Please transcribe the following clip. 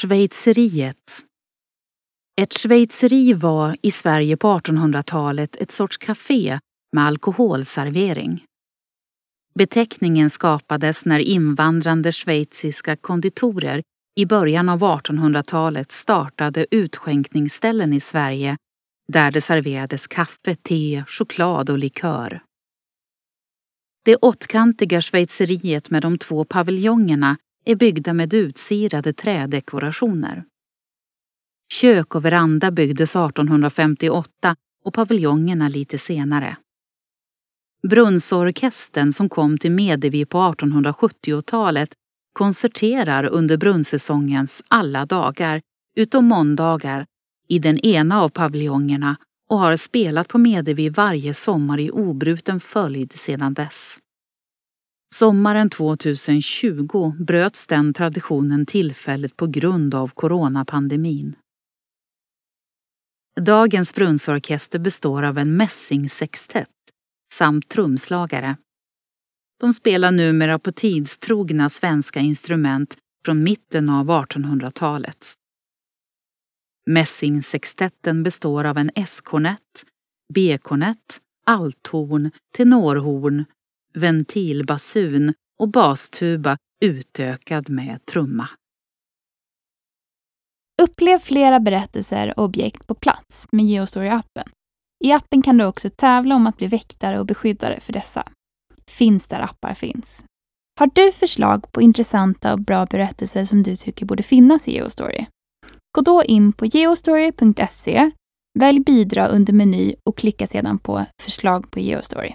Schweizeriet Ett schweizeri var i Sverige på 1800-talet ett sorts café med alkoholservering. Beteckningen skapades när invandrande schweiziska konditorer i början av 1800-talet startade utskänkningsställen i Sverige där det serverades kaffe, te, choklad och likör. Det åttkantiga schweizeriet med de två paviljongerna är byggda med utsirade trädekorationer. Kök och veranda byggdes 1858 och paviljongerna lite senare. Brunnsorkestern som kom till Medevi på 1870-talet konserterar under brunnsäsongens alla dagar utom måndagar i den ena av paviljongerna och har spelat på Medevi varje sommar i obruten följd sedan dess. Sommaren 2020 bröts den traditionen tillfälligt på grund av coronapandemin. Dagens brunnsorkester består av en mässingsextett samt trumslagare. De spelar numera på tidstrogna svenska instrument från mitten av 1800-talet. Mässingsextetten består av en S-kornett, B-kornett, althorn, tenorhorn, ventilbasun och bastuba utökad med trumma. Upplev flera berättelser och objekt på plats med Geostory-appen. I appen kan du också tävla om att bli väktare och beskyddare för dessa. Finns där appar finns. Har du förslag på intressanta och bra berättelser som du tycker borde finnas i Geostory? Gå då in på geostory.se, välj bidra under meny och klicka sedan på förslag på Geostory.